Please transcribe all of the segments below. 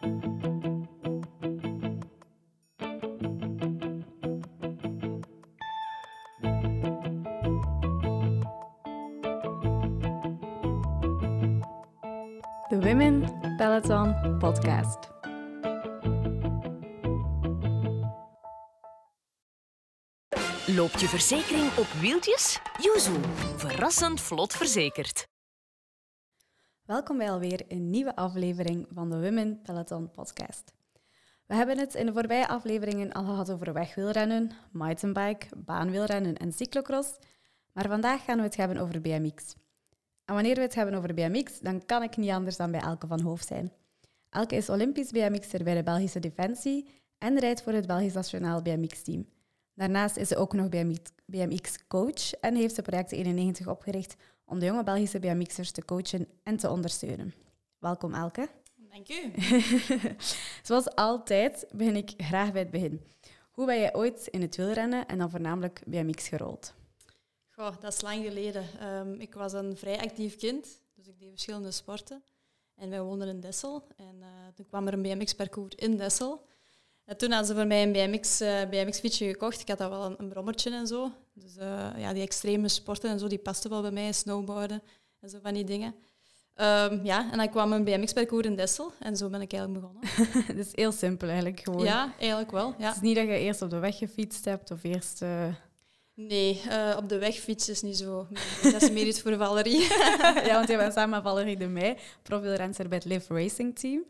De Women Peloton Podcast. Loopt je verzekering op wieltjes? Yuzu, verrassend vlot verzekerd. Welkom bij alweer een nieuwe aflevering van de Women Peloton Podcast. We hebben het in de voorbije afleveringen al gehad over wegwielrennen, mountainbike, baanwielrennen en cyclocross, maar vandaag gaan we het hebben over BMX. En wanneer we het hebben over BMX, dan kan ik niet anders dan bij Elke van Hoofd zijn. Elke is Olympisch BMX'er bij de Belgische Defensie en rijdt voor het Belgisch Nationaal BMX-team. Daarnaast is ze ook nog BMX-coach en heeft ze Project 91 opgericht om de jonge Belgische BMX'ers te coachen en te ondersteunen. Welkom Elke. Dank u. Zoals altijd begin ik graag bij het begin. Hoe ben jij ooit in het wielrennen en dan voornamelijk BMX gerold? Goh, dat is lang geleden. Ehm, ik was een vrij actief kind, dus ik deed verschillende sporten. En wij woonden in Dessel. En uh, toen kwam er een BMX-parcours in Dessel. En toen hadden ze voor mij een BMX, uh, BMX-fietsje gekocht. Ik had dat wel een, een brommertje en zo. Dus uh, ja, die extreme sporten en zo, die pasten wel bij mij. Snowboarden en zo van die dingen. Um, ja, en dan kwam een BMX-parcours in Dessel. En zo ben ik eigenlijk begonnen. Het is heel simpel eigenlijk gewoon. Ja, eigenlijk wel. Ja. Het is niet dat je eerst op de weg gefietst hebt of eerst... Nee, uh, op de weg fietsen is niet zo. Dat is meer iets voor Valerie. ja, want je bent samen met Valerie de Meij, profielrenser bij het Live Racing Team.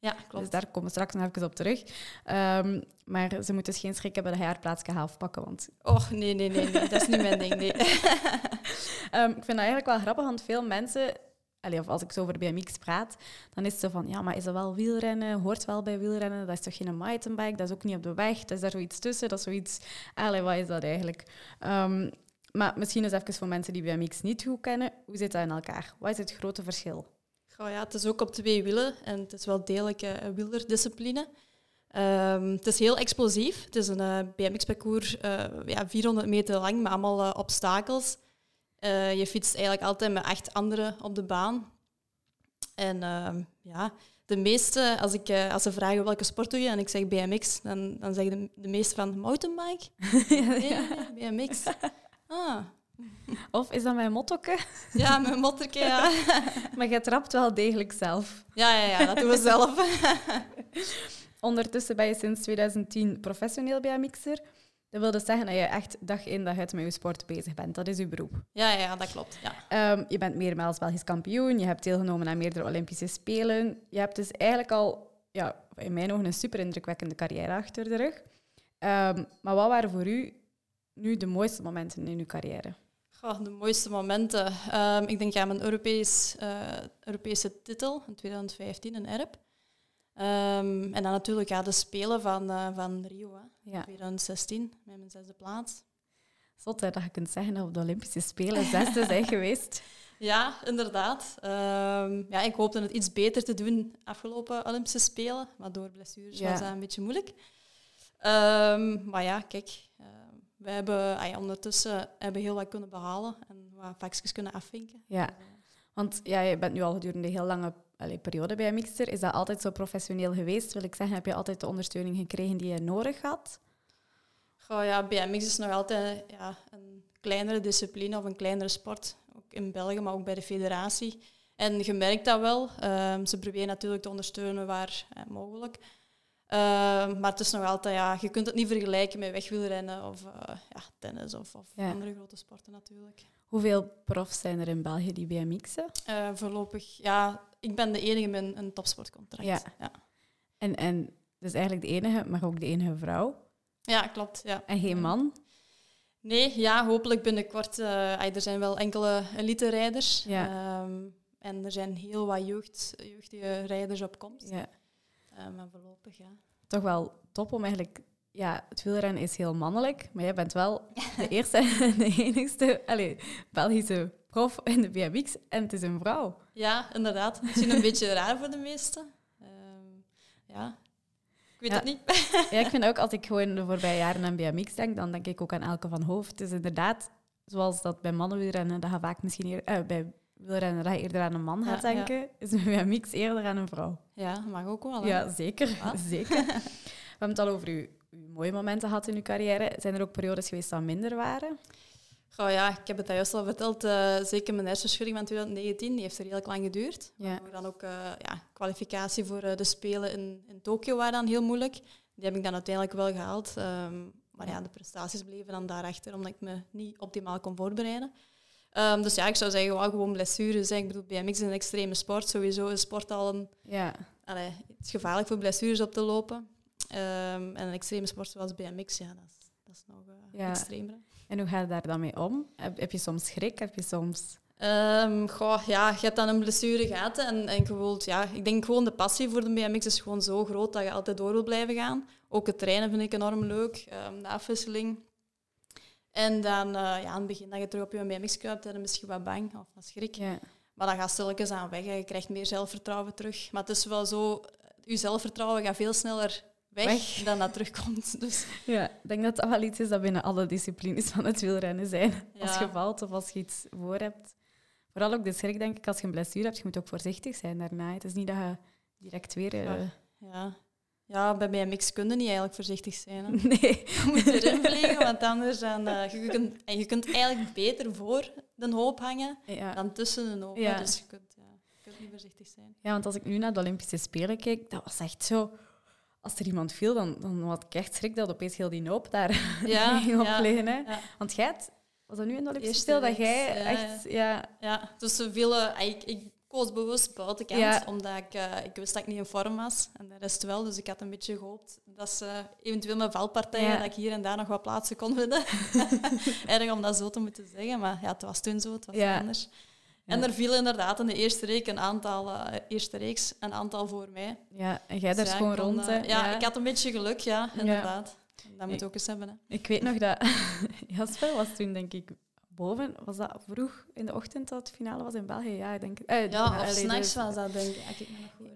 Ja, klopt. Dus daar komen we straks nog even op terug. Um, maar ze moeten dus geen schrik hebben dat hij haar plaats gaat halfpakken, want... Och, nee, nee, nee, nee, dat is niet mijn ding, nee. um, ik vind dat eigenlijk wel grappig, want veel mensen... Allee, of als ik zo over BMX praat, dan is het zo van, ja, maar is dat wel wielrennen? Hoort wel bij wielrennen? Dat is toch geen mountainbike? Dat is ook niet op de weg? Dat is daar zoiets tussen? Dat is zoiets... Allee, wat is dat eigenlijk? Um, maar misschien eens even voor mensen die BMX niet goed kennen, hoe zit dat in elkaar? Wat is het grote verschil? Oh ja, het is ook op twee wielen en het is wel degelijk een wielerdiscipline. Um, het is heel explosief. Het is een uh, BMX-parcours uh, ja, 400 meter lang met allemaal obstakels. je fietst eigenlijk altijd met acht anderen op de baan. En ehm, ja, de meeste, als, ik, als ze vragen welke sport doe je en ik zeg BMX, dan, dan zeggen de, de meeste van mountainbike. ja, ja. BMX. Ah, of is dat mijn mottoke? Ja, mijn mottoke, ja. maar je trapt wel degelijk zelf. Ja, ja, ja dat doen we zelf. Ondertussen ben je sinds 2010 professioneel BMX'er. Dat wil dus zeggen dat je echt dag in dag uit met je sport bezig bent. Dat is je beroep. Ja, ja dat klopt. Ja. Um, je bent meermaals Belgisch kampioen. Je hebt deelgenomen aan meerdere Olympische Spelen. Je hebt dus eigenlijk al, ja, in mijn ogen, een super indrukwekkende carrière achter de rug. Um, maar wat waren voor u nu de mooiste momenten in uw carrière? Goh, de mooiste momenten. Um, ik denk aan mijn Europees, uh, Europese titel in 2015, een ERP. Um, en dan natuurlijk ja, de Spelen van, uh, van Rio, hè, ja. 2016, met mijn zesde plaats. Zot dat je kunt zeggen dat op de Olympische Spelen zesde zijn geweest. Ja, inderdaad. Um, ja, ik hoopte het iets beter te doen afgelopen Olympische Spelen, maar door blessures ja. was dat een beetje moeilijk. maar ja, kijk, we hebben ay, ondertussen hebben heel wat kunnen behalen en wat vakjes kunnen afvinken. Ja, want ja, je bent nu al gedurende een heel lange allee, periode bij Mixer. Is dat altijd zo professioneel geweest? Wil ik zeggen, heb je altijd de ondersteuning gekregen die je nodig had? Goh, ja, BMX is nog altijd ja, een kleinere discipline of een kleinere sport. Ook in België, maar ook bij de federatie. En je merkt dat wel. Um, ze proberen natuurlijk te ondersteunen waar eh, mogelijk. Uh, maar het is nog altijd, ja, je kunt het niet vergelijken met wegwielrennen of uh, ja, tennis of, of ja. andere grote sporten natuurlijk. Hoeveel profs zijn er in België die BMX'en? Uh, voorlopig, ja, ik ben de enige met een topsportcontract. Ja. ja. En, en dus eigenlijk de enige, maar ook de enige vrouw? Ja, klopt. Ja. En geen man? Nee, ja, hopelijk binnenkort. er zijn wel enkele elite-rijders. Ja. Um, en er zijn heel wat jeugd, jeugdige rijders op komst. Ja. Uh, maar voorlopig, ja. Toch wel top om eigenlijk... Ja, het wielrennen is heel mannelijk, maar jij bent wel de eerste en de enigste allez, Belgische prof in de BMX en het is een vrouw. Ja, inderdaad. Misschien een beetje raar voor de meesten. Uh, ja, ik weet ja. het niet. ja, ik vind ook als ik gewoon de voorbije jaren aan BMX denk, dan denk ik ook aan Elke van Hoofd. Het is inderdaad, zoals dat bij mannenwielrennen, dat gaat vaak misschien hier, uh, bij wielrenner dat je eerder aan een man gaat Ja, ja. denken, is een BMX eerder aan een vrouw. Ja, dat mag ook wel. hè. Ja, zeker. Zeker. We hebben het al over uw, uw mooie momenten gehad in uw carrière. Zijn er ook periodes geweest dat minder waren? Goh, ja, ik heb het daar juist al verteld. eh, zeker mijn hersenschudding van 2019, die heeft er heel lang geduurd. Ja. Dan ook eh, ja, kwalificatie voor eh, de Spelen in, in Tokio waren dan heel moeilijk. Die heb ik dan uiteindelijk wel gehaald. ehm, maar ja, de prestaties bleven dan daarachter, omdat ik me niet optimaal kon voorbereiden. Ehm, dus ja, ik zou zeggen, gewoon blessures. hè. Ik bedoel, BMX is een extreme sport. Sowieso is sport al een... Ja. Allee, het is gevaarlijk voor blessures op te lopen. Ehm, en een extreme sport zoals BMX, ja, dat is, dat is nog Ja. extremer. En hoe ga je daar dan mee om? Heb, heb je soms schrik? Heb je soms... Goh, ja, je hebt dan een blessure gehad en, en je wilt, ja, ik denk gewoon de passie voor de BMX is gewoon zo groot dat je altijd door wil blijven gaan. Ook het trainen vind ik enorm leuk, de afwisseling. En dan eh, ja, aan het begin dat je terug op je BMX kruipt, dan misschien wat bang of wat schrik. Ja. Maar dat gaat stilletjes aan weg. hè. Je krijgt meer zelfvertrouwen terug. Maar het is wel zo, je zelfvertrouwen gaat veel sneller weg, Weg. dan dat terugkomt. Dus ja, ik denk dat dat wel iets is dat binnen alle disciplines van het wielrennen zijn. Als je valt of als je iets voor hebt. Vooral ook de schrik, denk ik, als je een blessure hebt, je moet ook voorzichtig zijn daarna. Het is niet dat je direct weer... eh, Ja. Ja. bij BMX kun je niet eigenlijk voorzichtig zijn. Hè. Nee. Je moet erin vliegen, want anders dan, eh, je, kunt, en je kunt eigenlijk beter voor de hoop hangen Ja. dan tussen de hoop. Ja. Dus je kunt, ja, je kunt niet voorzichtig zijn. ja, want als ik nu naar de Olympische Spelen keek, dat was echt zo... Als er iemand viel, dan, dan had ik echt schrik dat opeens heel die hoop daar Ja, ging. Hè? ja. Want jij, had- was dat nu in de Olympische Spelen, dat jij echt... Ja, Ja, dus ze vielen, ik, ik koos bewust buitenkant, Ja. omdat ik, eh, ik wist dat ik niet in vorm was. En de rest wel, dus ik had een beetje gehoopt dat ze eventueel met valpartijen, Ja. dat ik hier en daar nog wat plaatsen kon vinden. Erg om dat zo te moeten zeggen, maar ja, het was toen zo, het was Ja. anders. En er viel inderdaad in de eerste reeks een aantal, eh, eerste reeks een aantal voor mij. ja, en jij daar Dus gewoon rond. eh, hè. ja, ik had een beetje geluk, ja, inderdaad. Dat moet ook eens hebben. Hè. Ik weet nog dat Jasper was toen, denk ik, boven. Was dat vroeg in de ochtend dat het finale was in België? Ja, ik denk eh, Ja, finale, of s'nachts dus- was dat, denk ik. Ik.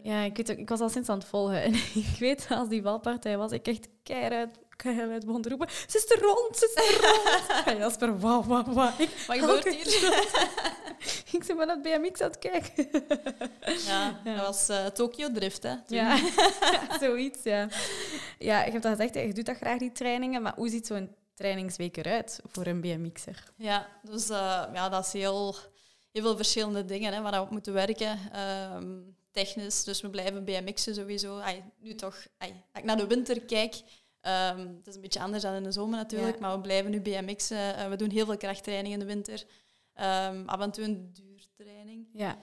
Ja, ik, weet ook, ik was al sinds aan het volgen. En ik weet, als die valpartij was, ik echt keihard, keihard begon te roepen. Ze is er rond, ze is er rond. En Jasper, wauw, wauw, wauw. Ik, Wat gebeurt hier? ik ben naar het BMX aan het kijken. Ja, Ja. dat was eh Tokyo Drift, hè. toen. Ja, zoiets, ja. Ja, ik heb dat gezegd, je doet dat graag, die trainingen. Maar hoe ziet zo'n trainingsweek eruit voor een BMX'er? Ja, dus eh, ja, dat is heel, heel veel verschillende dingen hè, waar we op moeten werken. Ehm, technisch, dus we blijven BMX'en sowieso. Ai, nu toch, ai, als ik naar de winter kijk, ehm, het is een beetje anders dan in de zomer natuurlijk, Ja. maar we blijven nu BMX'en. Eh, we doen heel veel krachttraining in de winter. Ehm, af en toe een duurtraining. Ja,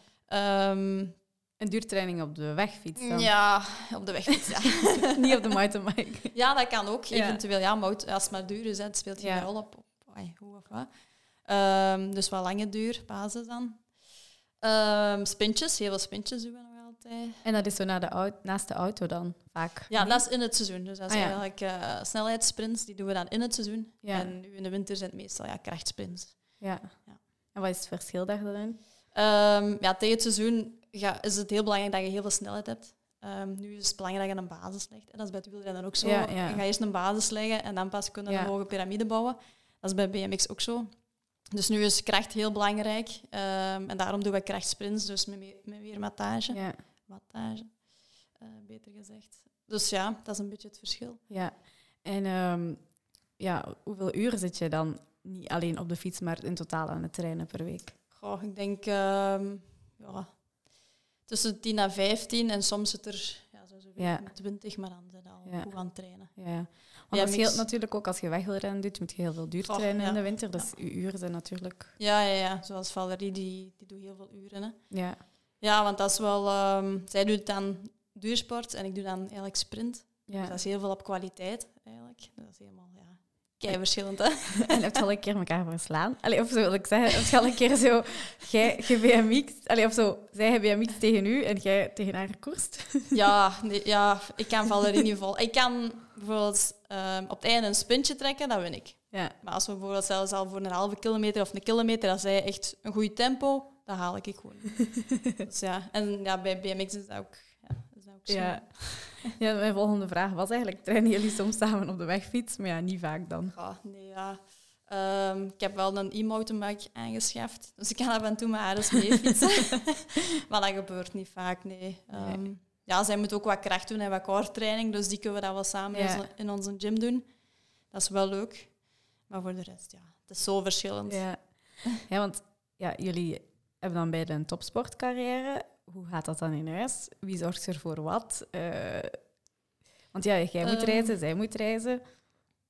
een duurtraining op de wegfiets dan. ja, op de weg. Ja. Niet op de mountainbike. Ja, dat kan ook. Eventueel, ja, maar als het maar duur is, het speelt geen Ja. rol op, op ai, hoe of wat. Ehm, dus wat lange duur, basis dan. Ehm, spintjes, heel veel spintjes doen we nog altijd. En dat is zo naar de naast de auto dan, vaak. Ja, Nee? dat is in het seizoen. Dus dat is Ah, ja. eigenlijk eh, snelheidssprints, die doen we dan in het seizoen. Ja. En nu in de winter zijn het meestal ja, krachtsprints. Ja. Ja. En wat is het verschil daarin? Ehm, ja, tegen het seizoen ga- is het heel belangrijk dat je heel veel snelheid hebt. Ehm, nu is het belangrijk dat je een basis legt. En dat is bij het wielrennen ook zo. Ja, ja. Je gaat eerst een basis leggen en dan pas kunnen we Ja. een hoge piramide bouwen. Dat is bij BMX ook zo. Dus nu is kracht heel belangrijk. Ehm, en daarom doen we krachtsprints, dus met, meer- met weer wattage. Ja. wattage eh, beter gezegd. Dus ja, dat is een beetje het verschil. ja. En ehm, ja, hoeveel uur zit je dan niet alleen op de fiets, maar in totaal aan het trainen per week? Goh, ik denk ja, tussen 10 en 15 en soms zit er ja, zo zoveel Ja. 20, maar dan zijn al Ja. goed aan het trainen. Ja. Want Ja, dat scheelt natuurlijk ook als je weg wil rennen doet, moet je heel veel duur trainen in de winter. Dus je uren zijn natuurlijk... Ja, ja, ja. zoals Valerie, die, die doet heel veel uren. Hè. Ja. Ja, want dat is wel... ehm, zij doet dan duursport en ik doe dan eigenlijk sprint. Dus dat is heel veel op kwaliteit, eigenlijk. Dat is helemaal, ja, kei verschillend, hè. En heb je al een keer elkaar verslaan? Allee, of zo wil ik zeggen, heb je al een keer zo... Jij je BMX... Allee, of zo, zij heeft BMX tegen u en jij tegen haar gekoerst? Ja, nee, ja, ik kan Valerie niet vol. Ik kan bijvoorbeeld ehm, op het einde een sprintje trekken, dat win ik. Ja. Maar als we bijvoorbeeld zelfs al voor een halve kilometer of een kilometer, als zij echt een goed tempo, dan haal ik ik gewoon. dus ja, en ja, bij BMX is dat ook, ja, is dat ook zo. Ja. Ja, mijn volgende vraag was eigenlijk, trainen jullie soms samen op de wegfiets? Maar ja, niet vaak dan. Ja, nee, ja. Ehm, ik heb wel een e-mountainbike aangeschaft, dus ik kan af en toe met haar eens mee fietsen. maar dat gebeurt niet vaak, nee. Ehm, ja, zij moet ook wat kracht doen en wat core training, dus die kunnen we dan wel samen Ja. in onze- in onze gym doen. Dat is wel leuk. Maar voor de rest, ja, het is zo verschillend. Ja, ja want ja, jullie hebben dan beide een topsportcarrière. Hoe gaat dat dan in huis? Wie zorgt er voor wat? Eh, want ja, jij moet Ehm. reizen, zij moet reizen.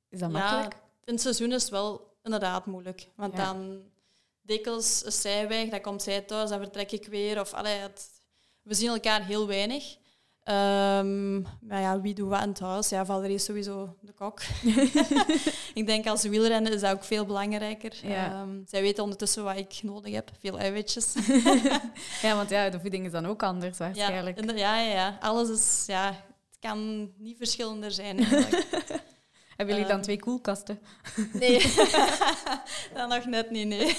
Is dat Ja, makkelijk? in het seizoen is het wel inderdaad moeilijk. Want Ja. dan dikwijls is zij weg, dan komt zij thuis, dan vertrek ik weer. Of, allee, het- we zien elkaar heel weinig. Ehm, maar ja, wie doet wat in het huis? Ja, Valerie is sowieso de kok. ik denk als wielrennen is dat ook veel belangrijker. Ja. Ehm, zij weet ondertussen wat ik nodig heb. Veel eiwitjes. Ja, want ja, de voeding is dan ook anders ja, waarschijnlijk. ja, ja, ja. Alles is... Ja, het kan niet verschillender zijn. eigenlijk. Hebben jullie dan Ehm. twee koelkasten? Nee, dat nog net niet, nee.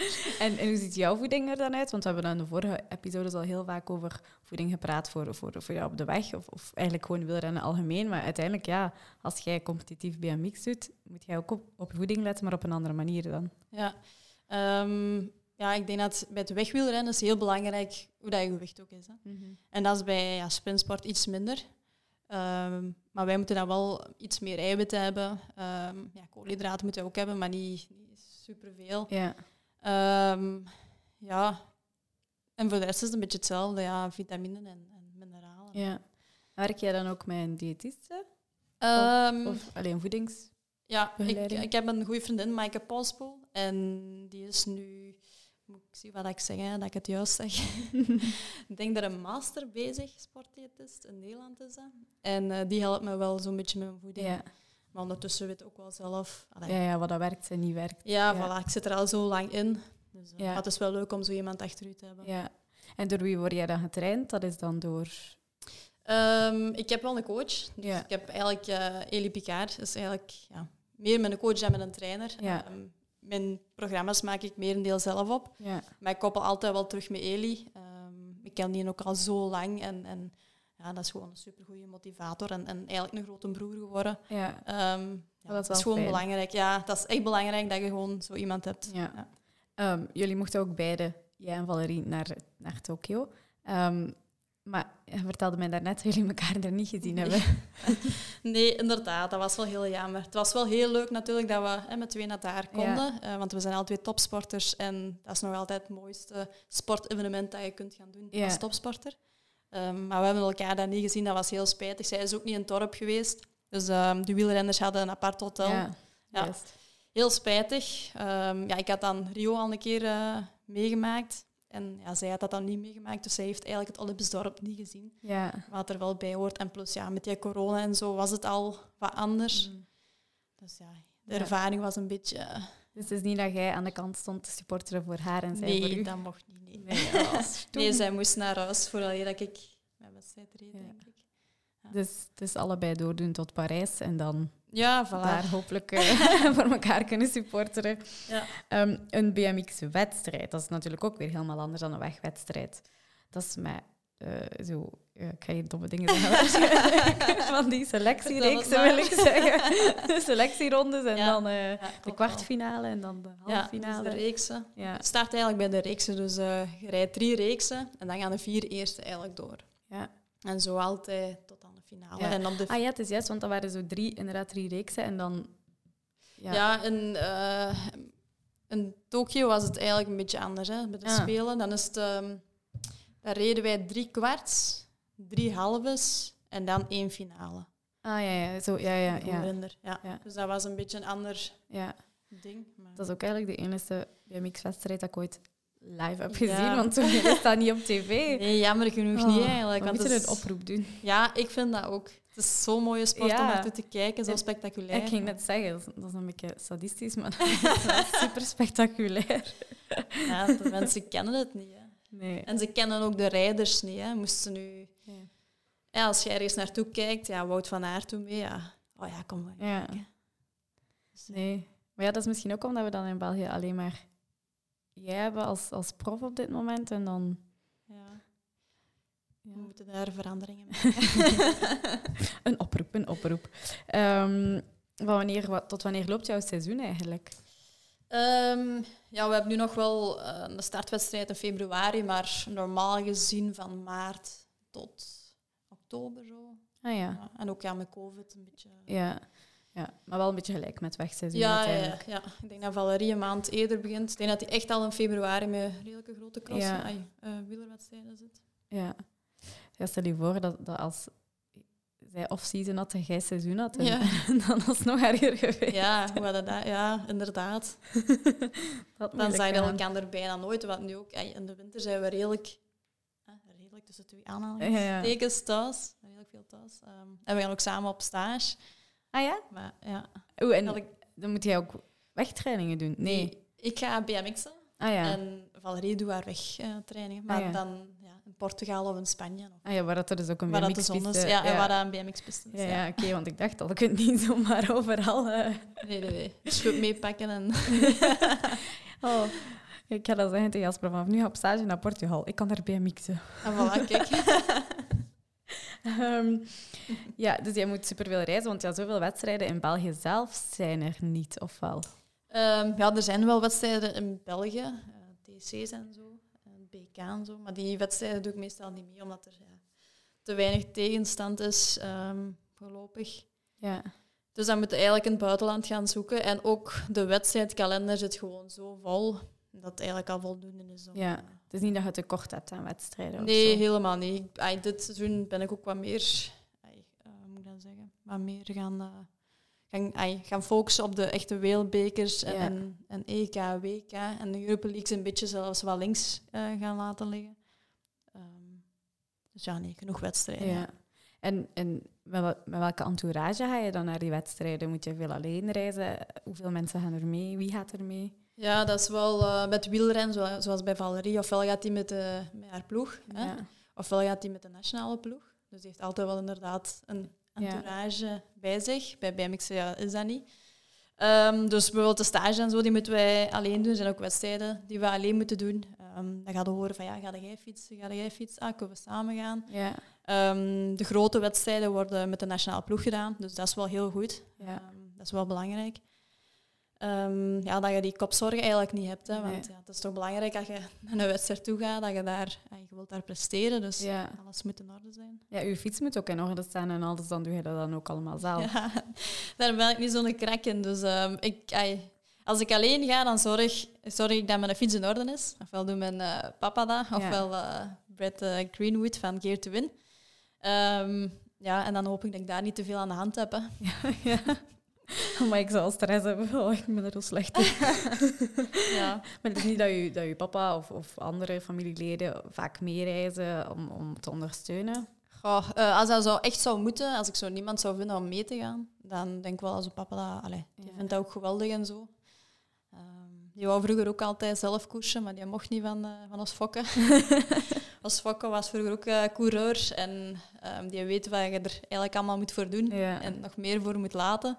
En, en hoe ziet jouw voeding er dan uit? Want we hebben in de vorige episodes al heel vaak over voeding gepraat voor, voor, voor jou op de weg. Of, of eigenlijk gewoon wielrennen algemeen. Maar uiteindelijk, ja, als jij competitief BMX doet, moet jij ook op, op voeding letten, maar op een andere manier dan. Ja. Ehm, ja, ik denk dat bij het wegwielrennen is heel belangrijk hoe dat je gewicht ook is. Hè. En dat is bij ja, sprintsport iets minder. Ehm, maar wij moeten dan wel iets meer eiwitten hebben. Ehm, ja, koolhydraten moeten we ook hebben, maar niet, niet superveel. Ja. Ehm, ja. En voor de rest is het een beetje hetzelfde. Ja, vitamine en, en mineralen. ja. Werk jij dan ook met een diëtiste? Ehm, Of alleen voedings... Ja, ik, ik heb een goede vriendin, Maaike Paulspoel. En die is nu, moet ik zien wat ik zeg, hè, dat ik het juist zeg. ik denk dat een master bezig, sportdiëtist, in Nederland is. En eh, die helpt me wel zo'n beetje met mijn voeding. Ja. Maar ondertussen weet ik ook wel zelf. Allee, Ja, ja, wat dat werkt en niet werkt. ja, ja. voilà, ik zit er al zo lang in. Dus, eh, Ja. het is wel leuk om zo iemand achter u te hebben. Ja. En door wie word jij dan getraind? Dat is dan door... Ehm, ik heb wel een coach. Dus Ja. Ik heb eigenlijk eh Elie Picard. is eigenlijk ja, meer met een coach dan met een trainer. Ja. Ehm, mijn programma's maak ik merendeel zelf op. Ja. Maar ik koppel altijd wel terug met Elie. Ehm, ik ken die ook al zo lang. En, en ja, dat is gewoon een supergoeie motivator. En, en eigenlijk een grote broer geworden. Ja. Ehm, dat is dat wel is gewoon fijn. belangrijk. Ja, dat is echt belangrijk dat je gewoon zo iemand hebt. Ja. Ja. Ehm, jullie mochten ook beide, jij en Valerie, naar, naar Tokio. Ehm, maar je vertelde mij daarnet dat jullie elkaar er niet gezien Nee. hebben. Nee, inderdaad, dat was wel heel jammer. Het was wel heel leuk natuurlijk dat we hè, met twee naar daar konden. eh, want we zijn al twee topsporters en dat is nog altijd het mooiste sportevenement dat je kunt gaan doen als topsporter. Ehm, maar we hebben elkaar daar niet gezien, dat was heel spijtig. Zij is ook niet in het dorp geweest. Dus ehm de wielrenners hadden een apart hotel. Ja. Heel spijtig. Ehm, ja, ik had dan Rio al een keer eh, meegemaakt. En ja, zij had dat dan niet meegemaakt, dus zij heeft eigenlijk het Olympisch dorp niet gezien. Ja. Wat er wel bij hoort. En plus, ja, met die corona en zo was het al wat anders. Dus ja, de ervaring was een beetje... Dus het is niet dat jij aan de kant stond te supporteren voor haar en zij voor nee, u. dat mocht niet. Nee, Nee, nee zij moest naar huis voordat dat ik mijn wedstrijd reed, Ja. denk ik. Dus, dus allebei doordoen tot Parijs en dan Ja, voilà. daar hopelijk eh, voor elkaar kunnen supporteren. Ja. Ehm, een BMX-wedstrijd, dat is natuurlijk ook weer helemaal anders dan een wegwedstrijd. Dat is met eh, zo... ja, ik ga hier domme dingen zeggen. Van die selectiereeksen Vertel wil ik zeggen. De selectierondes en Ja. dan eh, Ja, de kwartfinale en dan de Ja, halve dus de reeksen. Het start eigenlijk bij de reeksen. Dus eh, je rijdt drie reeksen en dan gaan de vier eerste eigenlijk door. Ja. En zo altijd tot aan de finale. En de Ah ja, het is juist, want dat waren zo drie, inderdaad drie reeksen en dan... Ja. In, eh, in Tokio was het eigenlijk een beetje anders. Hè, met de Ah. Spelen. Dan, is het, ehm, dan reden wij drie kwarts, drie halves en dan één finale. Ah ja, ja, zo, ja, ja, ja, ja. Ja. Dus dat was een beetje een ander ja. ding. Maar... Dat is ook eigenlijk de enige BMX-wedstrijd dat ik ooit live heb Ja. gezien, want toen is dat niet op tv. Nee, jammer genoeg Oh, niet eigenlijk. Want het een oproep doen. Ja, ik vind dat ook. Het is zo'n mooie sport Ja. om naartoe te kijken, zo spectaculair. Ik ging net zeggen, dat is- een beetje sadistisch, maar dat is super spectaculair. Ja, de mensen kennen het niet. Hè. Nee. En ze kennen ook de rijders niet. Hè. Moesten nu... Ja. Als je ergens naartoe kijkt, ja, Wout van Aert toen mee, ja. Oh ja, kom maar. Ja. Dus, eh, Nee. Maar ja, dat is misschien ook omdat we dan in België alleen maar jij hebben als, als prof op dit moment en dan... Ja, Ja. we moeten daar veranderingen mee. Een oproep, een oproep. Ehm, Van wanneer, wat, tot wanneer loopt jouw seizoen eigenlijk? Ehm, ja, we hebben nu nog wel uh, een startwedstrijd in februari, maar normaal gezien van maart tot oktober zo. Ah ja. Ja, en ook ja, met COVID een beetje. Ja. ja, maar wel een beetje gelijk met wegseizoen Ja, ja, uiteindelijk. ja, ik denk dat Valerie een maand eerder begint. Ik denk dat hij echt al in februari met redelijke grote cross Ja. ai, eh, wielerwedstrijden zit. Ja. ja. Stel je voor dat, dat als zij off-season had en jij seizoen had, en, Ja. dan was het nog erger geweest. Ja, hoe dat? Ja, inderdaad. Dat Dan zijn gaan. elkaar bijna nooit. Want nu ook, in de winter zijn we redelijk, redelijk tussen twee Ja, ja. aanhalingstekens thuis. Redelijk veel thuis. Ehm, en we gaan ook samen op stage. Ah ja? Maar ja, Oeh, en ik, dan moet jij ook wegtrainingen doen? Nee. ik ga BMX'en. Ah ja. En Valerie doet haar wegtrainingen. Maar Ah, ja. dan ja, in Portugal of in Spanje. Ah ja, waar dat er dus ook een zon is. BMX-piste... Ja, en waar dat een BMX-piste is. Ja, oké, want ik dacht al, je kunt niet zomaar overal... eh, Nee, nee, meepakken en... Oh, ik ga dat zeggen tegen Jasper, vanaf nu ga ik op stage naar Portugal. Ik kan daar BMX'en. En voilà, kijk. Ehm, ja, dus jij moet superveel reizen, want ja, zoveel wedstrijden in België zelf zijn er niet, of wel? Ehm, ja, er zijn wel wedstrijden in België. eh, TC's en zo. En BK en zo. Maar die wedstrijden doe ik meestal niet mee, omdat er ja, te weinig tegenstand is, ehm, voorlopig. Ja. Dus dan moet je eigenlijk in het buitenland gaan zoeken. En ook de wedstrijdkalender zit gewoon zo vol dat eigenlijk al voldoende is. Om, Ja. eh, Het is niet dat je tekort hebt aan wedstrijden Nee, helemaal niet. Ik- ai, dit seizoen ben ik ook wat meer, eh, hoe moet ik dat zeggen, wat meer gaan, eh, gaan, gaan focussen op de echte wereldbekers en, Ja. en, en EK, WK en de Europa Leagues een beetje zelfs wel links gaan laten liggen. Ehm, dus ja, nee, genoeg wedstrijden. Ja. En, en met, wel- met welke entourage ga je dan naar die wedstrijden? Moet je veel alleen reizen? Hoeveel mensen gaan er mee? Wie gaat er mee? Ja, dat is wel eh, met wielren, zo- zoals bij Valerie. Ofwel gaat hij met, de- met haar ploeg, hè? Ofwel gaat hij met de nationale ploeg. Dus die heeft altijd wel inderdaad een Ja. entourage bij zich. Bij BMX is dat niet. Ehm, dus bijvoorbeeld de stage en zo, die moeten wij alleen doen. Er zijn ook wedstrijden die we alleen moeten doen. Ehm, dan ga je horen van, ja, ga jij fietsen, ga jij fietsen? Ah, kunnen we samen gaan? Ja. Ehm, de grote wedstrijden worden met de nationale ploeg gedaan. Dus dat is wel heel goed. Ja. Dat is wel belangrijk. Ehm, ja, dat je die kopzorgen eigenlijk niet hebt. Hè, want Nee. ja, het is toch belangrijk als je naar een wedstrijd toe gaat, dat je daar, ja, je wilt daar presteren. Dus Ja. alles moet in orde zijn. ja, uw fiets moet ook in orde staan en alles, dan doe je dat dan ook allemaal zelf. Ja, daar ben ik niet zo'n krak in. Dus ehm, ik, ai, als ik alleen ga, dan zorg, zorg ik dat mijn fiets in orde is. Ofwel doet mijn eh, papa dat, ofwel eh Brett eh, Greenwood van Gear to Win. Ehm, ja, en dan hoop ik dat ik daar niet te veel aan de hand heb. Hè. ja. Maar ik zal stress hebben. Oh, ik ben er zo slecht in. Ja. Maar het is niet dat je, dat je papa of, of andere familieleden vaak meereizen om, om te ondersteunen. Goh, eh, als dat zou echt zou moeten, als ik zo niemand zou vinden om mee te gaan, dan denk ik wel als een papa dat... Allee, die Ja. vindt dat ook geweldig en zo. Ehm, die wou vroeger ook altijd zelf koersen, maar die mocht niet van, eh, van ons fokken. ons fokken was vroeger ook eh, coureur en ehm, die weet wat je er eigenlijk allemaal moet voor doen Ja. en nog meer voor moet laten.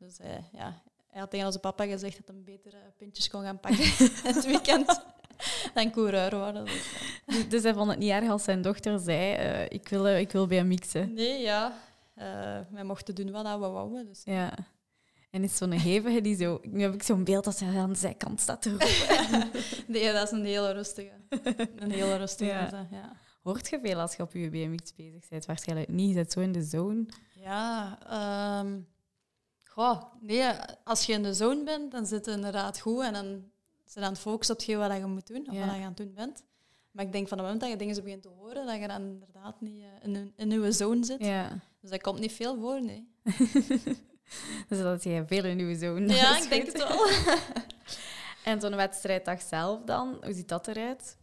Dus eh, ja, hij had tegen onze papa gezegd dat hij beter eh, pintjes kon gaan pakken het weekend dan coureur worden. Dus, ja. Dus, dus hij vond het niet erg als zijn dochter zei, eh, ik, wil, eh, ik wil BMX'en. Nee, ja. Wij mochten doen wat we wouden. Dus. Ja. En is zo'n hevige die zo... Nu heb ik zo'n beeld dat hij aan de zijkant staat te roepen. Nee, dat is een hele rustige. Een hele rustige. Ja. dat, ja. Hoort je veel als je op je BMX bezig bent? Waarschijnlijk niet. Je zit zo in de zone. Ja, ehm, goh, nee, als je in de zone bent, dan zit het inderdaad goed en dan zit je aan het focussen op hetgeen wat je moet doen of Ja. wat je aan het doen bent. Maar ik denk van het moment dat je dingen begint te horen, dat je dan inderdaad niet eh, in, een- in je zone zit. Ja. Dus dat komt niet veel voor, nee. Dus dat je veel in je zone. Ja, ik denk het wel. En zo'n wedstrijddag zelf dan? Hoe ziet dat eruit?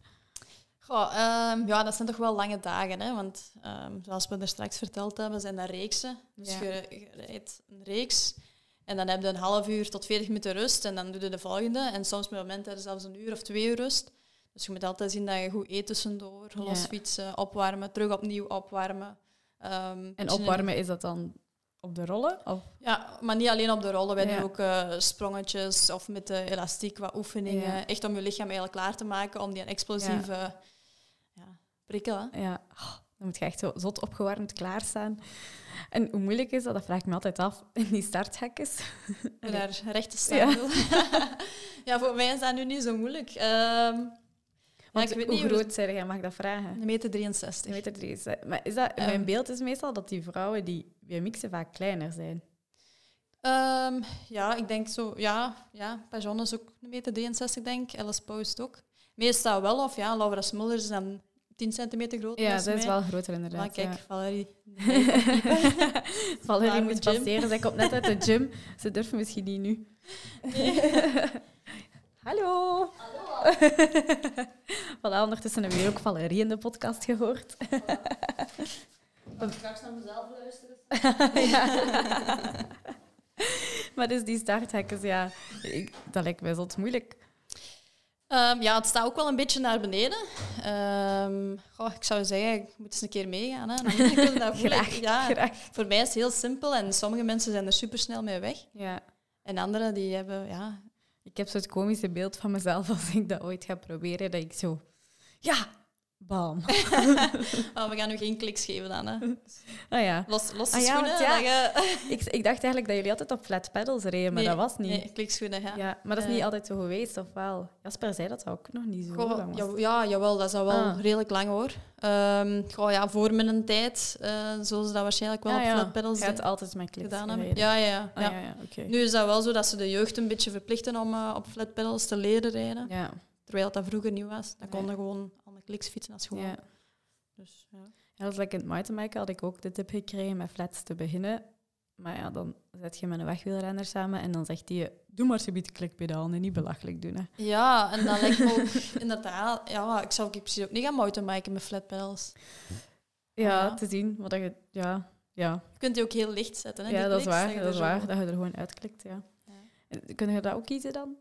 Goh, ehm, ja, dat zijn toch wel lange dagen. Hè? Want ehm, zoals we er straks verteld hebben, zijn dat reeksen. Dus Ja. je, je rijdt een reeks en dan heb je een half uur tot 40 minuten rust en dan doe je de volgende. En soms met momenten zelfs een uur of twee uur rust. Dus je moet altijd zien dat je goed eet tussendoor, Ja. losfietsen, opwarmen, terug opnieuw opwarmen. Ehm, En beetje opwarmen, is dat dan op de rollen? Of? Ja, maar niet alleen op de rollen. Wij Ja. doen ook eh, sprongetjes of met de elastiek wat oefeningen. Ja. Echt om je lichaam eigenlijk klaar te maken om die explosieve. Prikkel. hè. Ja. Oh, Dan moet je echt zo zot opgewarmd klaarstaan. En hoe moeilijk is dat? Dat vraag ik me altijd af. In die starthekjes. En daar recht te staan. Ja. ja, voor mij is dat nu niet zo moeilijk. Um, Want ik weet hoe niet groot zijn jij? Mag ik dat vragen? Een meter 63. Een meter 63. Maar is dat, um, mijn beeld is meestal dat die vrouwen die BMX'en vaak kleiner zijn. Um, ja, ik denk zo. Ja, ja Pajon is ook een meter 63, denk ik. Alice Post ook. Meestal wel, of ja, Laura Smulders is dan 10 centimeter groter. Ja, dat is wel groter inderdaad. Maar kijk, ja. Valerie. Valerie moet passeren. Zij komt net uit de gym. Ze durft misschien niet nu. Nee. Hallo. Hallo. voilà, ondertussen hebben we ook Valerie in de podcast gehoord. Ik ga straks naar mezelf luisteren. ja. maar dus die starthekken, ja, ik, dat lijkt mij zo moeilijk. Um, ja, het staat ook wel een beetje naar beneden. Um, goh, ik zou zeggen, ik moet eens een keer meegaan. Hè. Dan dat graag, ja, graag. Voor mij is het heel simpel en sommige mensen zijn er supersnel mee weg. Ja. En anderen die hebben, ja... Ik heb zo'n komische beeld van mezelf als ik dat ooit ga proberen, dat ik zo... Ja, bam. oh, we gaan nu geen kliks geven dan, hè. Ah ja. Los, los ah, ja, schoenen. Ja, je... ik, ik dacht eigenlijk dat jullie altijd op flat pedals reden, maar nee, dat was niet. Nee, klikschoenen, ja. ja. Maar dat is uh, niet altijd zo geweest, of wel? Jasper zei dat dat ook nog niet zo goh, lang was. Ja, jawel, dat is al wel ah. redelijk lang, hoor. Um, goh, ja, voor mijn tijd uh, zullen ze dat waarschijnlijk wel ah, op ja. flat pedals hebt altijd met kliks gedaan hebben. Ja, ja, ja. Ja. ja okay. Nu is dat wel zo dat ze de jeugd een beetje verplichten om uh, op flat pedals te leren rijden. Ja. Terwijl dat vroeger niet was. Dan konden gewoon al met kliks fietsen als gewoon. Ja. Dus, ja. Ja, dat is like in het mountainbiken had ik ook de tip gekregen met flats te beginnen. Maar ja, dan zet je met een wegwielrenner samen en dan zegt hij, doe maar zo'n klikpedaal en niet belachelijk doen. Hè. Ja, en dan lijkt me ook inderdaad... Ja, ik zou precies ook niet gaan mountainbiken met flat pedals. Ja, ja, te zien. Dat je, ja, ja. Je kunt die ook heel licht zetten. Hè, ja, die dat is waar. Dat is waar, dat je er gewoon uitklikt, ja. Ja. Kun je dat ook kiezen dan?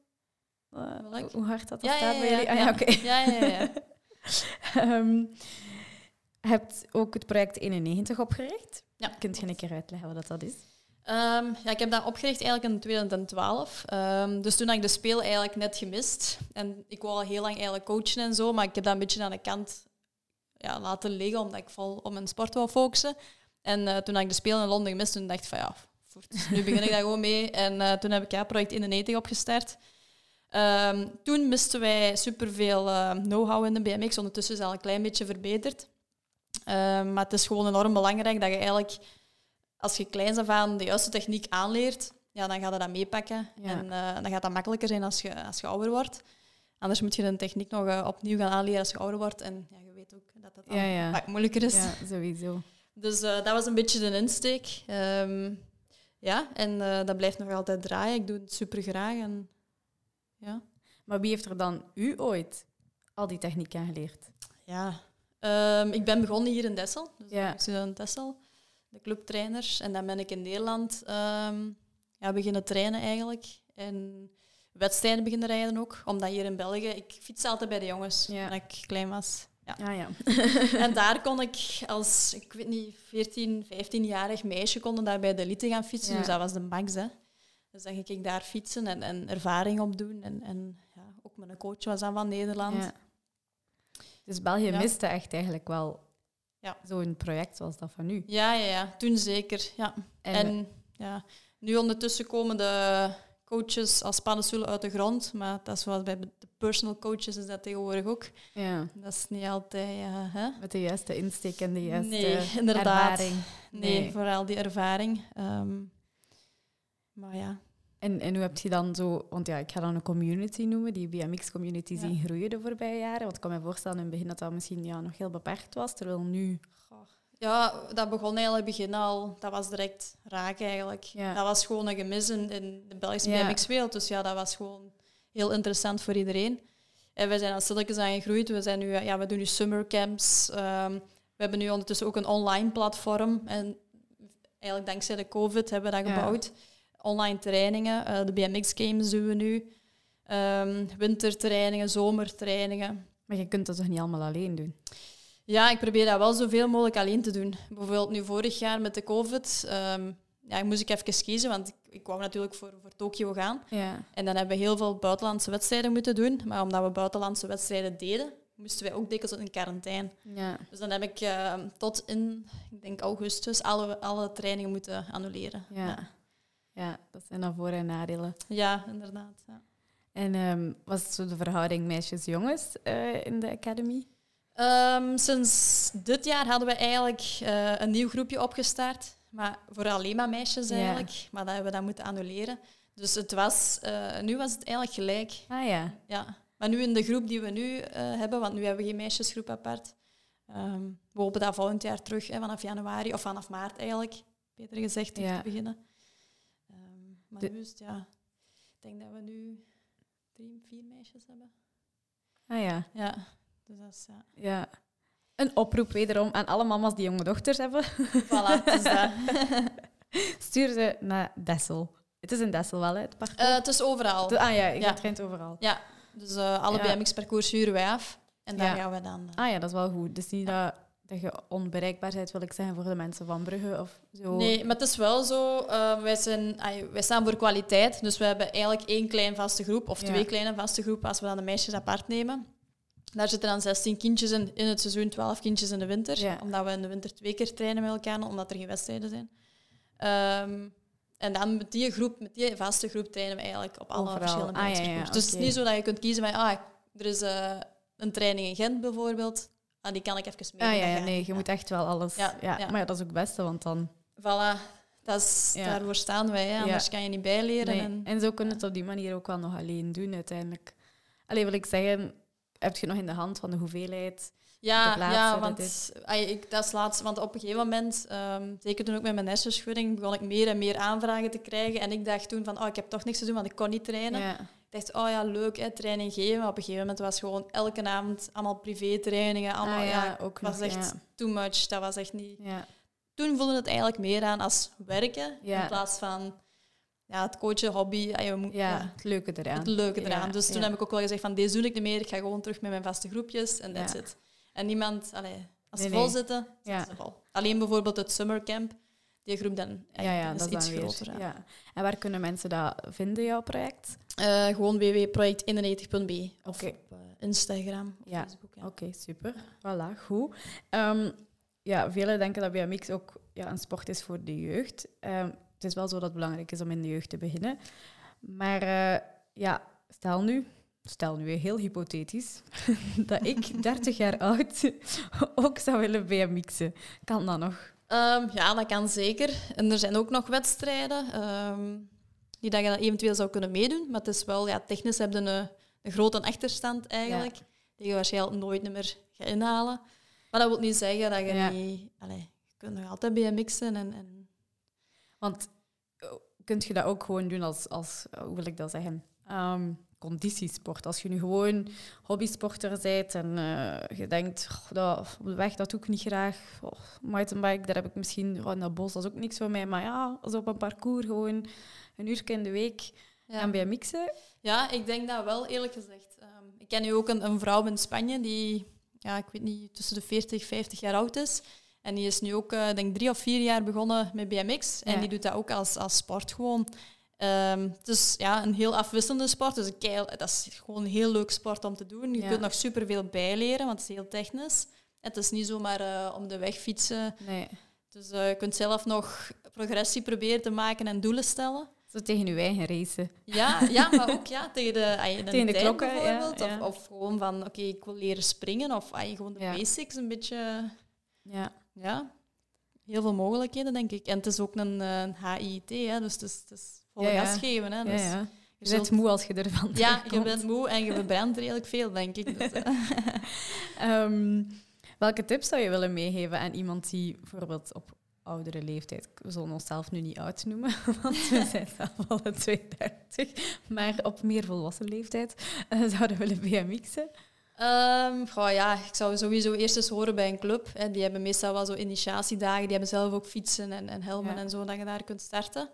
Uh, Welk? hoe hard dat, Ja, staat bij jullie? Ah, ja, ja. oké. Ja, ja, ja. um, je hebt ook het project 91 opgericht. Ja. Kunt je een keer uitleggen wat dat is? Um, ja, ik heb dat opgericht eigenlijk in 2012. Um, dus toen had ik de speel eigenlijk net gemist. En ik wou al heel lang eigenlijk coachen en zo, maar ik heb dat een beetje aan de kant ja, laten liggen, omdat ik vol op mijn sport wou focussen. En uh, toen had ik de speel in Londen gemist, toen dacht ik van ja, voort, nu begin ik daar gewoon mee. En uh, toen heb ik ja, project 91 opgestart. Um, toen misten wij superveel uh, know-how in de BMX. Ondertussen is het al een klein beetje verbeterd. maar het is gewoon enorm belangrijk dat je eigenlijk als je kleins af aan de juiste techniek aanleert, ja, dan gaat je dat meepakken. Ja. En uh, dan gaat dat makkelijker zijn als je, als je ouder wordt. Anders moet je de techniek nog uh, opnieuw gaan aanleren als je ouder wordt. En ja, je weet ook dat dat dan Ja, ja. vaak moeilijker is. Ja, sowieso. Dus uh, dat was een beetje de insteek. Um, ja, en dat blijft nog altijd draaien. Ik doe het super graag. En, ja. Maar wie heeft er dan u ooit al die techniek aangeleerd? Ja, um, ik ben begonnen hier in Dessel. Dus Ja. ik in Dessel, de clubtrainers. En dan ben ik in Nederland um, ja, beginnen trainen eigenlijk. En wedstrijden beginnen rijden ook. Omdat hier in België... Ik fiets altijd bij de jongens Ja. toen ik klein was. Ja. Ah ja. en daar kon ik als, ik weet niet, 14, 15-jarig meisje konden daar bij de elite gaan fietsen. Ja. Dus dat was de max, hè. Dus dan ging ik daar fietsen en, en ervaring opdoen. En, en ja, ook mijn coach was dan van Nederland. ja. Dus België Ja. miste echt eigenlijk wel Ja. zo'n project zoals dat van nu. Ja, ja, ja. Toen zeker, ja. En, En, ja, nu ondertussen komen de coaches als paddenstoelen uit de grond. Maar dat is zoals bij de personal coaches is dat tegenwoordig ook. ja, Dat is niet altijd... hè? met de juiste insteek en de juiste Nee, inderdaad. ervaring. Nee, Nee. vooral die ervaring. Ehm, maar ja. En, en hoe heb je dan zo, want ja, ik ga dan een community noemen, die BMX-community Ja. zien groeien de voorbije jaren. Want ik kan me voorstellen in het begin dat dat misschien ja, nog heel beperkt was, terwijl nu... Ja, dat begon eigenlijk begin al. Dat was direct raak eigenlijk. Ja. Dat was gewoon een gemis in, in de Belgische Ja. BMX-wereld. Dus ja, dat was gewoon heel interessant voor iedereen. En wij zijn al stilletjes aan gegroeid. We, zijn nu, ja, we doen nu summercamps. Ehm we hebben nu ondertussen ook een online platform. En eigenlijk dankzij de COVID hebben we dat Ja. Online trainingen. eh, de BMX-games doen we nu. Ehm, wintertrainingen, zomertrainingen. Maar je kunt dat toch niet allemaal alleen doen? Ja, ik probeer dat wel zoveel mogelijk alleen te doen. Bijvoorbeeld nu vorig jaar met de COVID, ehm, ja, moest ik even kiezen, want ik, ik wou natuurlijk voor, voor Tokio gaan. Ja. En dan hebben we heel veel buitenlandse wedstrijden moeten doen. Maar omdat we buitenlandse wedstrijden deden, moesten wij ook dikwijls in quarantaine. Ja. Dus dan heb ik eh, tot in, ik denk augustus, alle, alle trainingen moeten annuleren. Ja. ja, dat zijn dan voor- en nadelen. Ja, inderdaad. Ja. En ehm, was het zo de verhouding meisjes-jongens eh, in de academy? Ehm, sinds dit jaar hadden we eigenlijk eh, een nieuw groepje opgestart. Maar voor alleen maar meisjes Ja. eigenlijk. Maar dat hebben we dan moeten annuleren. Dus het was, eh, nu was het eigenlijk gelijk. Ah ja. Ja. Maar nu in de groep die we nu hebben, want nu hebben we geen meisjesgroep apart. ehm, we hopen dat volgend jaar terug, hè, vanaf januari, of vanaf maart eigenlijk, beter gezegd, terug Ja. te beginnen. Maar De- nu is het, ja, ik denk dat we nu drie, vier meisjes hebben. Ah ja. Ja, dus dat is, ja. ja. Een oproep wederom aan alle mama's die jonge dochters hebben. Voilà, is dat. Stuur ze naar Dessel. Het is in Dessel wel, hè, het parcours? Eh, het is overal. De- ah ja, je ja. traint overal. Ja, dus eh, alle Ja. BMX-parcours huren wij af. En daar Ja. gaan we dan... eh, Ah ja, dat is wel goed. Dus niet dat, dat je onbereikbaar bent, wil ik zeggen, voor de mensen van Brugge of zo. Nee, maar het is wel zo. eh, wij, zijn, wij staan voor kwaliteit. Dus we hebben eigenlijk één klein vaste groep, of Ja. twee kleine vaste groepen, als we dan de meisjes apart nemen. Daar zitten dan 16 kindjes in, in het seizoen, 12 kindjes in de winter. Ja. Omdat we in de winter twee keer trainen met elkaar, omdat er geen wedstrijden zijn. Ehm, en dan met die groep, met die vaste groep, trainen we eigenlijk op alle Overal. verschillende Ah, ja. Dus het is niet zo dat je kunt kiezen van, ah, er is eh, een training in Gent bijvoorbeeld. Ah, die kan ik even mee. Ah ja, nee, je moet echt wel alles... Ja, Ja. Maar ja, dat is ook het beste, want dan... Voilà, dat is, daarvoor staan wij. Hè. Anders kan je niet bijleren. Nee. En, En zo kun je het op die manier ook wel nog alleen doen, uiteindelijk. Alleen wil ik zeggen, heb je nog in de hand van de hoeveelheid... ja, plaatsen, ja, dat want ai, ik, dat is laatst, want op een gegeven moment, ehm, zeker toen ook met mijn hersenschudding, begon ik meer en meer aanvragen te krijgen. En ik dacht toen van, oh, ik heb toch niks te doen, want ik kon niet trainen. Ja. Ik dacht, oh ja, leuk, hè, training geven. Maar op een gegeven moment was gewoon elke avond allemaal privé-trainingen. Allemaal, Ah, ja, ja, ook was nog, echt too much. Dat was echt niet... Ja. Toen voelde het eigenlijk meer aan als werken, in plaats van ja, het coachen, hobby. Ah, moet- Ja, het leuke eraan. het leuke eraan. Ja, dus toen heb ik ook wel gezegd van deze doe ik niet meer. Ik ga gewoon terug met mijn vaste groepjes en that's it. En niemand, allee, als ze Nee, vol nee. zitten, Ja. zitten ze vol. Alleen bijvoorbeeld het summercamp, die groep dan, Ja, ja, is dat is iets dan groter. Ja. Ja. En waar kunnen mensen dat vinden, jouw project? Eh, gewoon www.project91.be of op eh, Instagram of. Facebook. Oké, super. Voilà, goed. Ehm, ja, velen denken dat BMX ook ja, een sport is voor de jeugd. Ehm, het is wel zo dat het belangrijk is om in de jeugd te beginnen. Maar eh, ja, stel nu, stel nu heel hypothetisch, dat ik 30 jaar oud ook zou willen BMX'en. Kan dat nog? Ehm, ja, dat kan zeker. En er zijn ook nog wedstrijden ehm, die dat je dan eventueel zou kunnen meedoen. Maar het is wel, ja, technisch heb je een, een grote achterstand eigenlijk. Die je waarschijnlijk nooit meer gaat inhalen. Maar dat wil niet zeggen dat je Ja. niet... Allee, je kunt nog altijd BMX'en en... en Want eh, kunt je dat ook gewoon doen als, als hoe wil ik dat zeggen, Ehm, conditiesport. Als je nu gewoon hobbysporter bent en eh, je denkt, "Goh, dat, op de weg dat doe ik niet graag. Oh, mountainbike, daar heb ik misschien oh, in dat bos, dat is ook niks voor mij. Maar ja, als op een parcours gewoon een uur in de week ja. gaan BMX'en. Ja, ik denk dat wel, eerlijk gezegd. Ehm, ik ken nu ook een, een vrouw in Spanje die, ja, ik weet niet, tussen de 40 en 50 jaar oud is. En die is nu ook, eh, denk drie of vier jaar begonnen met BMX. En die doet dat ook als, als sport gewoon. Ehm, het is ja, een heel afwisselende sport. Dus een keil, dat is gewoon een heel leuk sport om te doen. Je Ja. kunt nog superveel bijleren, want het is heel technisch. Het is niet zomaar eh, om de weg fietsen. Nee, Dus eh, je kunt zelf nog progressie proberen te maken en doelen stellen. zo tegen je eigen racen. Ja, ja, maar ook ja, tegen de, ay, een Tegen de klokken, bijvoorbeeld. ja. Of, of gewoon van, oké, ik wil leren springen. Of ay, gewoon de basics een beetje... Ja. Ja, heel veel mogelijkheden, denk ik. En het is ook een, eh, een HIT, hè, dus het is, het is volle Ja, gas geven. Hè, dus je Je bent zult- moe als je ervan Ja, je bent moe en je verbrandt redelijk veel, denk ik. Dus, eh. Ehm, welke tips zou je willen meegeven aan iemand die bijvoorbeeld op oudere leeftijd, we zullen onszelf nu niet oud noemen, want we zijn zelf alle 32, maar op meer volwassen leeftijd eh, zouden willen BMX'en? Ehm, goh, ja, ik zou sowieso eerst eens horen bij een club. Hè. Die hebben meestal wel zo initiatiedagen. Die hebben zelf ook fietsen en, en helmen Ja. en zo, dat je daar kunt starten.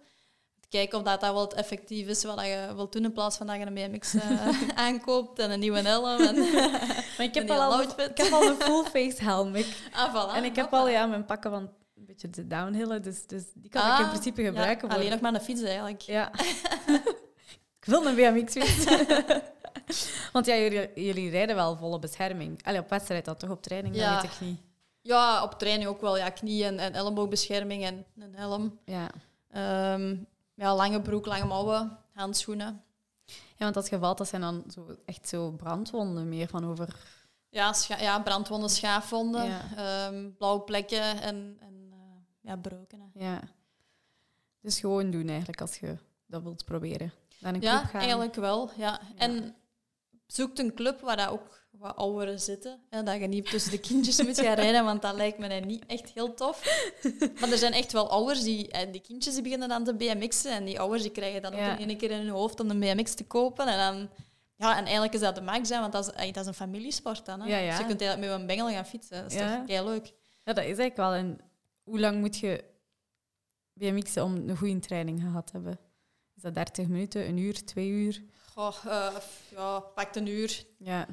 Kijken of dat, dat wel het effectief is wat je wilt doen in plaats van dat je een BMX eh, aankoopt en een nieuwe helm. En Maar ik heb, al, ik heb een full face helm. Ik- ah, voilà, en ik heb al ja, mijn pakken van een beetje de downhillen, dus, dus die kan ik in Ah, principe gebruiken. alleen nog maar een fiets eigenlijk. Ja. ik wil een BMX fiets. Want ja, jullie, jullie rijden wel volle bescherming. Allee, op wedstrijd dan toch, op training, Ja. dat weet ik niet. Ja, op training ook wel. Ja, knie- en, en elleboogbescherming en een helm. Ja. Ehm, ja, lange broek, lange mouwen, handschoenen. ja, want als je valt, dat zijn dan zo, echt zo brandwonden meer van over... Ja, ja brandwonden, schaafwonden, Ja. ehm, blauwe plekken en, en eh, ja, breuken. hè. Ja. Dus gewoon doen eigenlijk als je dat wilt proberen. Naar een Ja, eigenlijk wel. Ja. En zoek een club waar daar ook wat ouderen zitten. En dat je niet tussen de kindjes moet gaan rijden, want dat lijkt me niet echt heel tof. Maar er zijn echt wel ouders die... En die kindjes die beginnen dan te BMX'en. En die ouders die krijgen dan Ja. ook in één keer in hun hoofd om een BMX te kopen. En dan... Ja, en eigenlijk is dat de max, hè, want dat is, ey, dat is een familiesport dan. Hè. Ja, ja. Dus je kunt eigenlijk met een bengel gaan fietsen. Dat is toch kei leuk. Ja, dat is eigenlijk wel. En hoe lang moet je BMX'en om een goede training gehad te hebben? Is dat 30 minuten, een uur, twee uur? Goh, eh, ja, pakt een uur. Ja.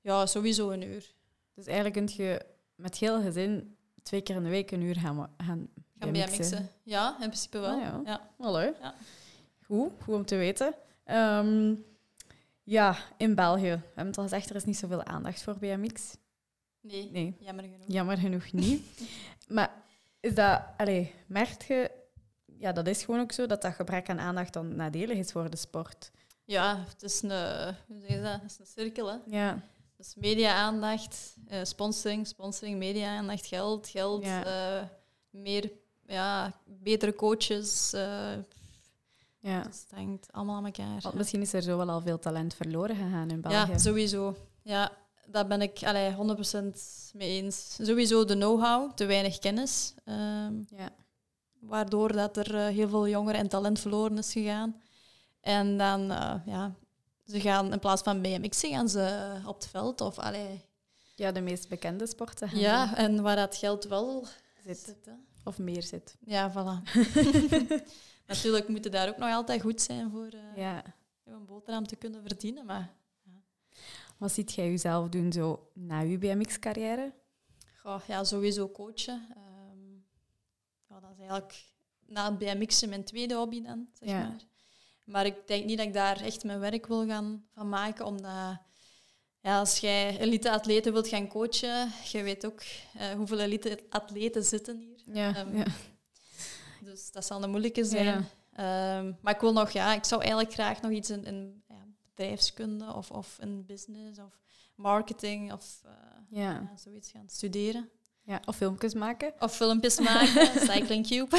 Ja, sowieso een uur. Dus eigenlijk kun je met heel gezin twee keer in de week een uur gaan, gaan, Gaan. Ja, in principe wel. Ah, ja. ja. Hallo. Ja. Goed, goed om te weten. Ehm, ja, in België. We hebben het al gezegd, er is niet zoveel aandacht voor BMX. Nee, Nee, jammer genoeg. jammer genoeg niet. maar is dat, allee, merk je, ja, dat is gewoon ook zo, dat dat gebrek aan aandacht dan nadelig is voor de sport. Ja, het is een, hoe zeg je dat? Het is een cirkel. Hè? Ja, Dus media-aandacht, eh, sponsoring, sponsoring, media-aandacht, geld, geld, Ja. eh, meer, ja, betere coaches. eh ja. dus het hangt allemaal aan elkaar. Want misschien is er zo wel al veel talent verloren gegaan in België. Ja, sowieso. Ja, daar ben ik allee, 100% mee eens. Sowieso de know-how, te weinig kennis. ehm, Ja. waardoor dat er eh, heel veel jongeren en talent verloren is gegaan. En dan, eh, ja, ze gaan in plaats van BMX'en, gaan ze op het veld. Of, allee, ja, de meest bekende sporten gaan ja, en waar dat geld wel zit. Of meer zit. Ja, voilà. Natuurlijk moeten daar ook nog altijd goed zijn voor eh, Ja. een boterham te kunnen verdienen. Maar Wat ziet jij jezelf doen zo na je BMX-carrière? goh, ja, sowieso coachen. Ehm, ja, dat is eigenlijk na het BMX'en mijn tweede hobby dan, zeg Ja. maar. Maar ik denk niet dat ik daar echt mijn werk wil gaan van maken, omdat ja, als jij elite-atleten wilt gaan coachen, je weet ook eh, hoeveel elite-atleten zitten hier. Ja, Ehm, ja. Dus dat zal een moeilijke zijn. Ja. Ehm, maar ik wil nog, ja, ik zou eigenlijk graag nog iets in, in ja, bedrijfskunde of, of in business of marketing of eh, ja, zoiets gaan studeren. Ja. Of filmpjes maken. Of filmpjes maken, Cycling Cube.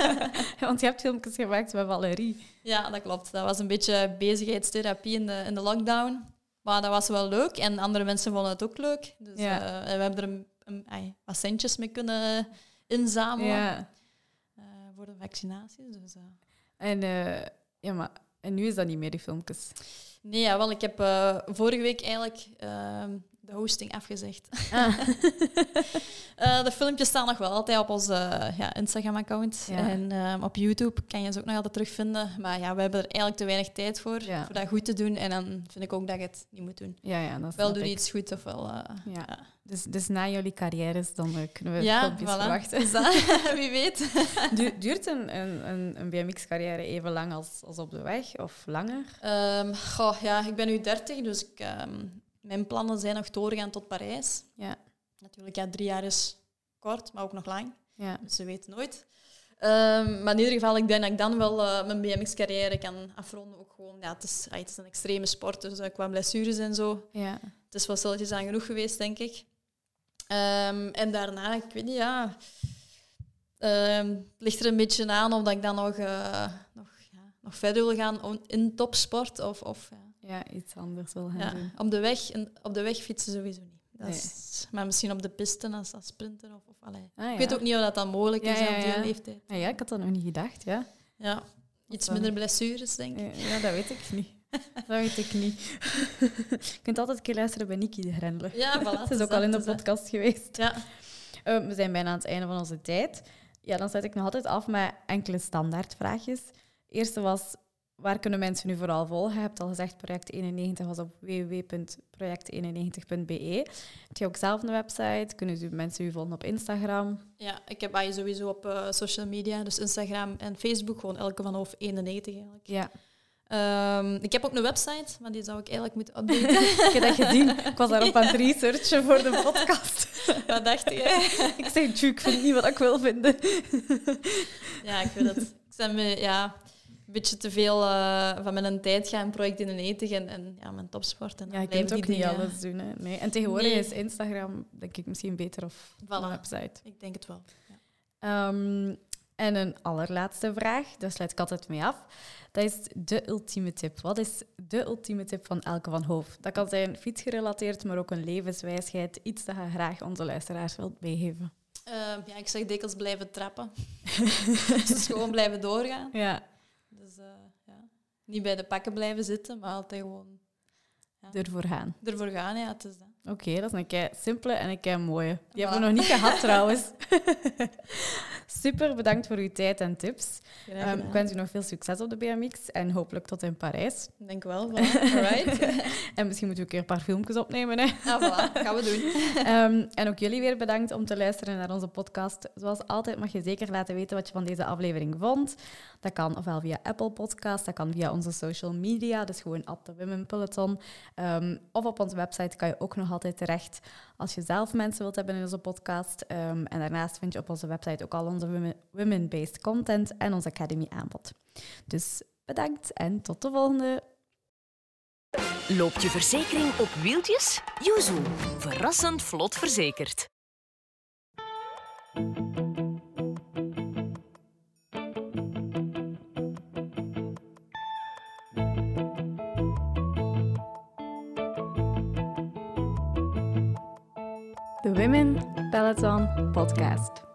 Want je hebt filmpjes gemaakt met Valerie. ja, dat klopt. Dat was een beetje bezigheidstherapie in de, in de lockdown. Maar dat was wel leuk en andere mensen vonden het ook leuk. Dus Ja. eh, we hebben er een, een, wat centjes mee kunnen inzamelen Ja. eh, voor de vaccinaties. Dus, eh, En, ja, maar, en nu is dat niet meer, die filmpjes. Nee, ja, wel, ik heb vorige week eigenlijk ehm, de hosting afgezegd. Ah. Eh, de filmpjes staan nog wel altijd op ons eh, ja, Instagram-account. Ja. En ehm, op YouTube kan je ze ook nog altijd terugvinden. Maar ja, we hebben er eigenlijk te weinig tijd voor, Ja. voor dat goed te doen. En dan vind ik ook dat je het niet moet doen. Ja, ja, dat Wel doe je iets goed, ofwel... eh Ja. ja. Dus, dus na jullie carrières dan kunnen we Ja, filmpjes voilà. verwachten. Dat, wie weet. Du- duurt een, een, een, een BMX-carrière even lang als, als op de weg? Of langer? Ehm, goh, ja, ik ben nu 30, dus ik, ehm, mijn plannen zijn nog doorgaan tot Parijs. Ja. Natuurlijk, ja, drie jaar is kort, maar ook nog lang. Ja. Dus ze weet nooit. Ehm, maar in ieder geval, ik denk dat ik dan wel eh, mijn BMX-carrière kan afronden. Ook gewoon, ja, het, is, ah, het is een extreme sport, dus eh, qua blessures en zo. Ja. Het is wel stilletjes aan genoeg geweest, denk ik. Ehm, en daarna, ik weet niet, ja... ehm, het ligt er een beetje aan of dat ik dan nog, eh, nog, ja, nog verder wil gaan in topsport. Of, of ja, ja, iets anders wil gaan ja, doen. op, de weg, op de weg fietsen sowieso niet. Dat Nee. is, maar misschien op de piste als, als sprinter. Of, of, allee. Ah, ja. Ik weet ook niet of dat dan mogelijk is op die ja. leeftijd. Ah, ja, ik had dat nog niet gedacht, ja. Ja, iets minder blessures, denk ik. Ja, dat weet ik niet. Dat weet ik niet. Je kunt altijd een keer luisteren bij Niki de Grendler. Ja, voilà. Is ook al in de podcast geweest. Ja. Eh, we zijn bijna aan het einde van onze tijd. Ja, dan sluit ik nog altijd af met enkele standaardvraagjes. De eerste was, waar kunnen mensen nu vooral volgen? Je hebt al gezegd, Project 91 was op www.project91.be. Heb je ook zelf een website? Kunnen u- mensen u volgen op Instagram? ja, ik heb je sowieso op eh, social media, dus Instagram en Facebook, gewoon elke van hoofd 91 eigenlijk. Ja. Ehm, ik heb ook een website, maar die zou ik eigenlijk moeten updaten. ik heb dat gezien. Ik was daarop aan het researchen voor de podcast. Wat dacht je? ik zei, tjoe, ik vind niet wat ik wil vinden. ja, ik weet het. Ik ben ja, beetje te veel uh, van mijn tijd gaan projecten eten en, en ja, mijn topsport. En ja, je kunt ook niet alles doen. Hè. Nee. En tegenwoordig nee. is Instagram, denk ik, misschien beter of voilà. een website. Ik denk het wel. Ja. Um, en een allerlaatste vraag, daar sluit ik altijd mee af. Dat is de ultieme tip. Wat is de ultieme tip van Elke van Hoof? Dat kan zijn fietsgerelateerd, maar ook een levenswijsheid. Iets dat je graag onze luisteraars wilt meegeven. Uh, ja, ik zeg dikwijls blijven trappen. dus gewoon blijven doorgaan. Ja. Niet bij de pakken blijven zitten, maar altijd gewoon... Ja. Ervoor gaan. Ervoor gaan, ja. Het is. Oké, okay, dat is een kei simpele en een kei mooie. Die voilà. hebben we nog niet gehad trouwens. Super bedankt voor uw tijd en tips. Um, ik wens u nog veel succes op de BMX en hopelijk tot in Parijs. Denk wel, voilà. Alright. en misschien moeten we een keer een paar filmpjes opnemen. Hè? Ah, voilà. Gaan we doen. um, en ook jullie weer bedankt om te luisteren naar onze podcast. Zoals altijd mag je zeker laten weten wat je van deze aflevering vond. Dat kan ofwel via Apple Podcast, dat kan via onze social media, dus gewoon at de Women Peloton. Um, of op onze website kan je ook nog altijd terecht als je zelf mensen wilt hebben in onze podcast. Um, en daarnaast vind je op onze website ook al onze women-based content en onze academy aanbod. Dus bedankt en tot de volgende. Loopt je verzekering op wieltjes? Yuzu, verrassend vlot verzekerd. Women Peloton Podcast.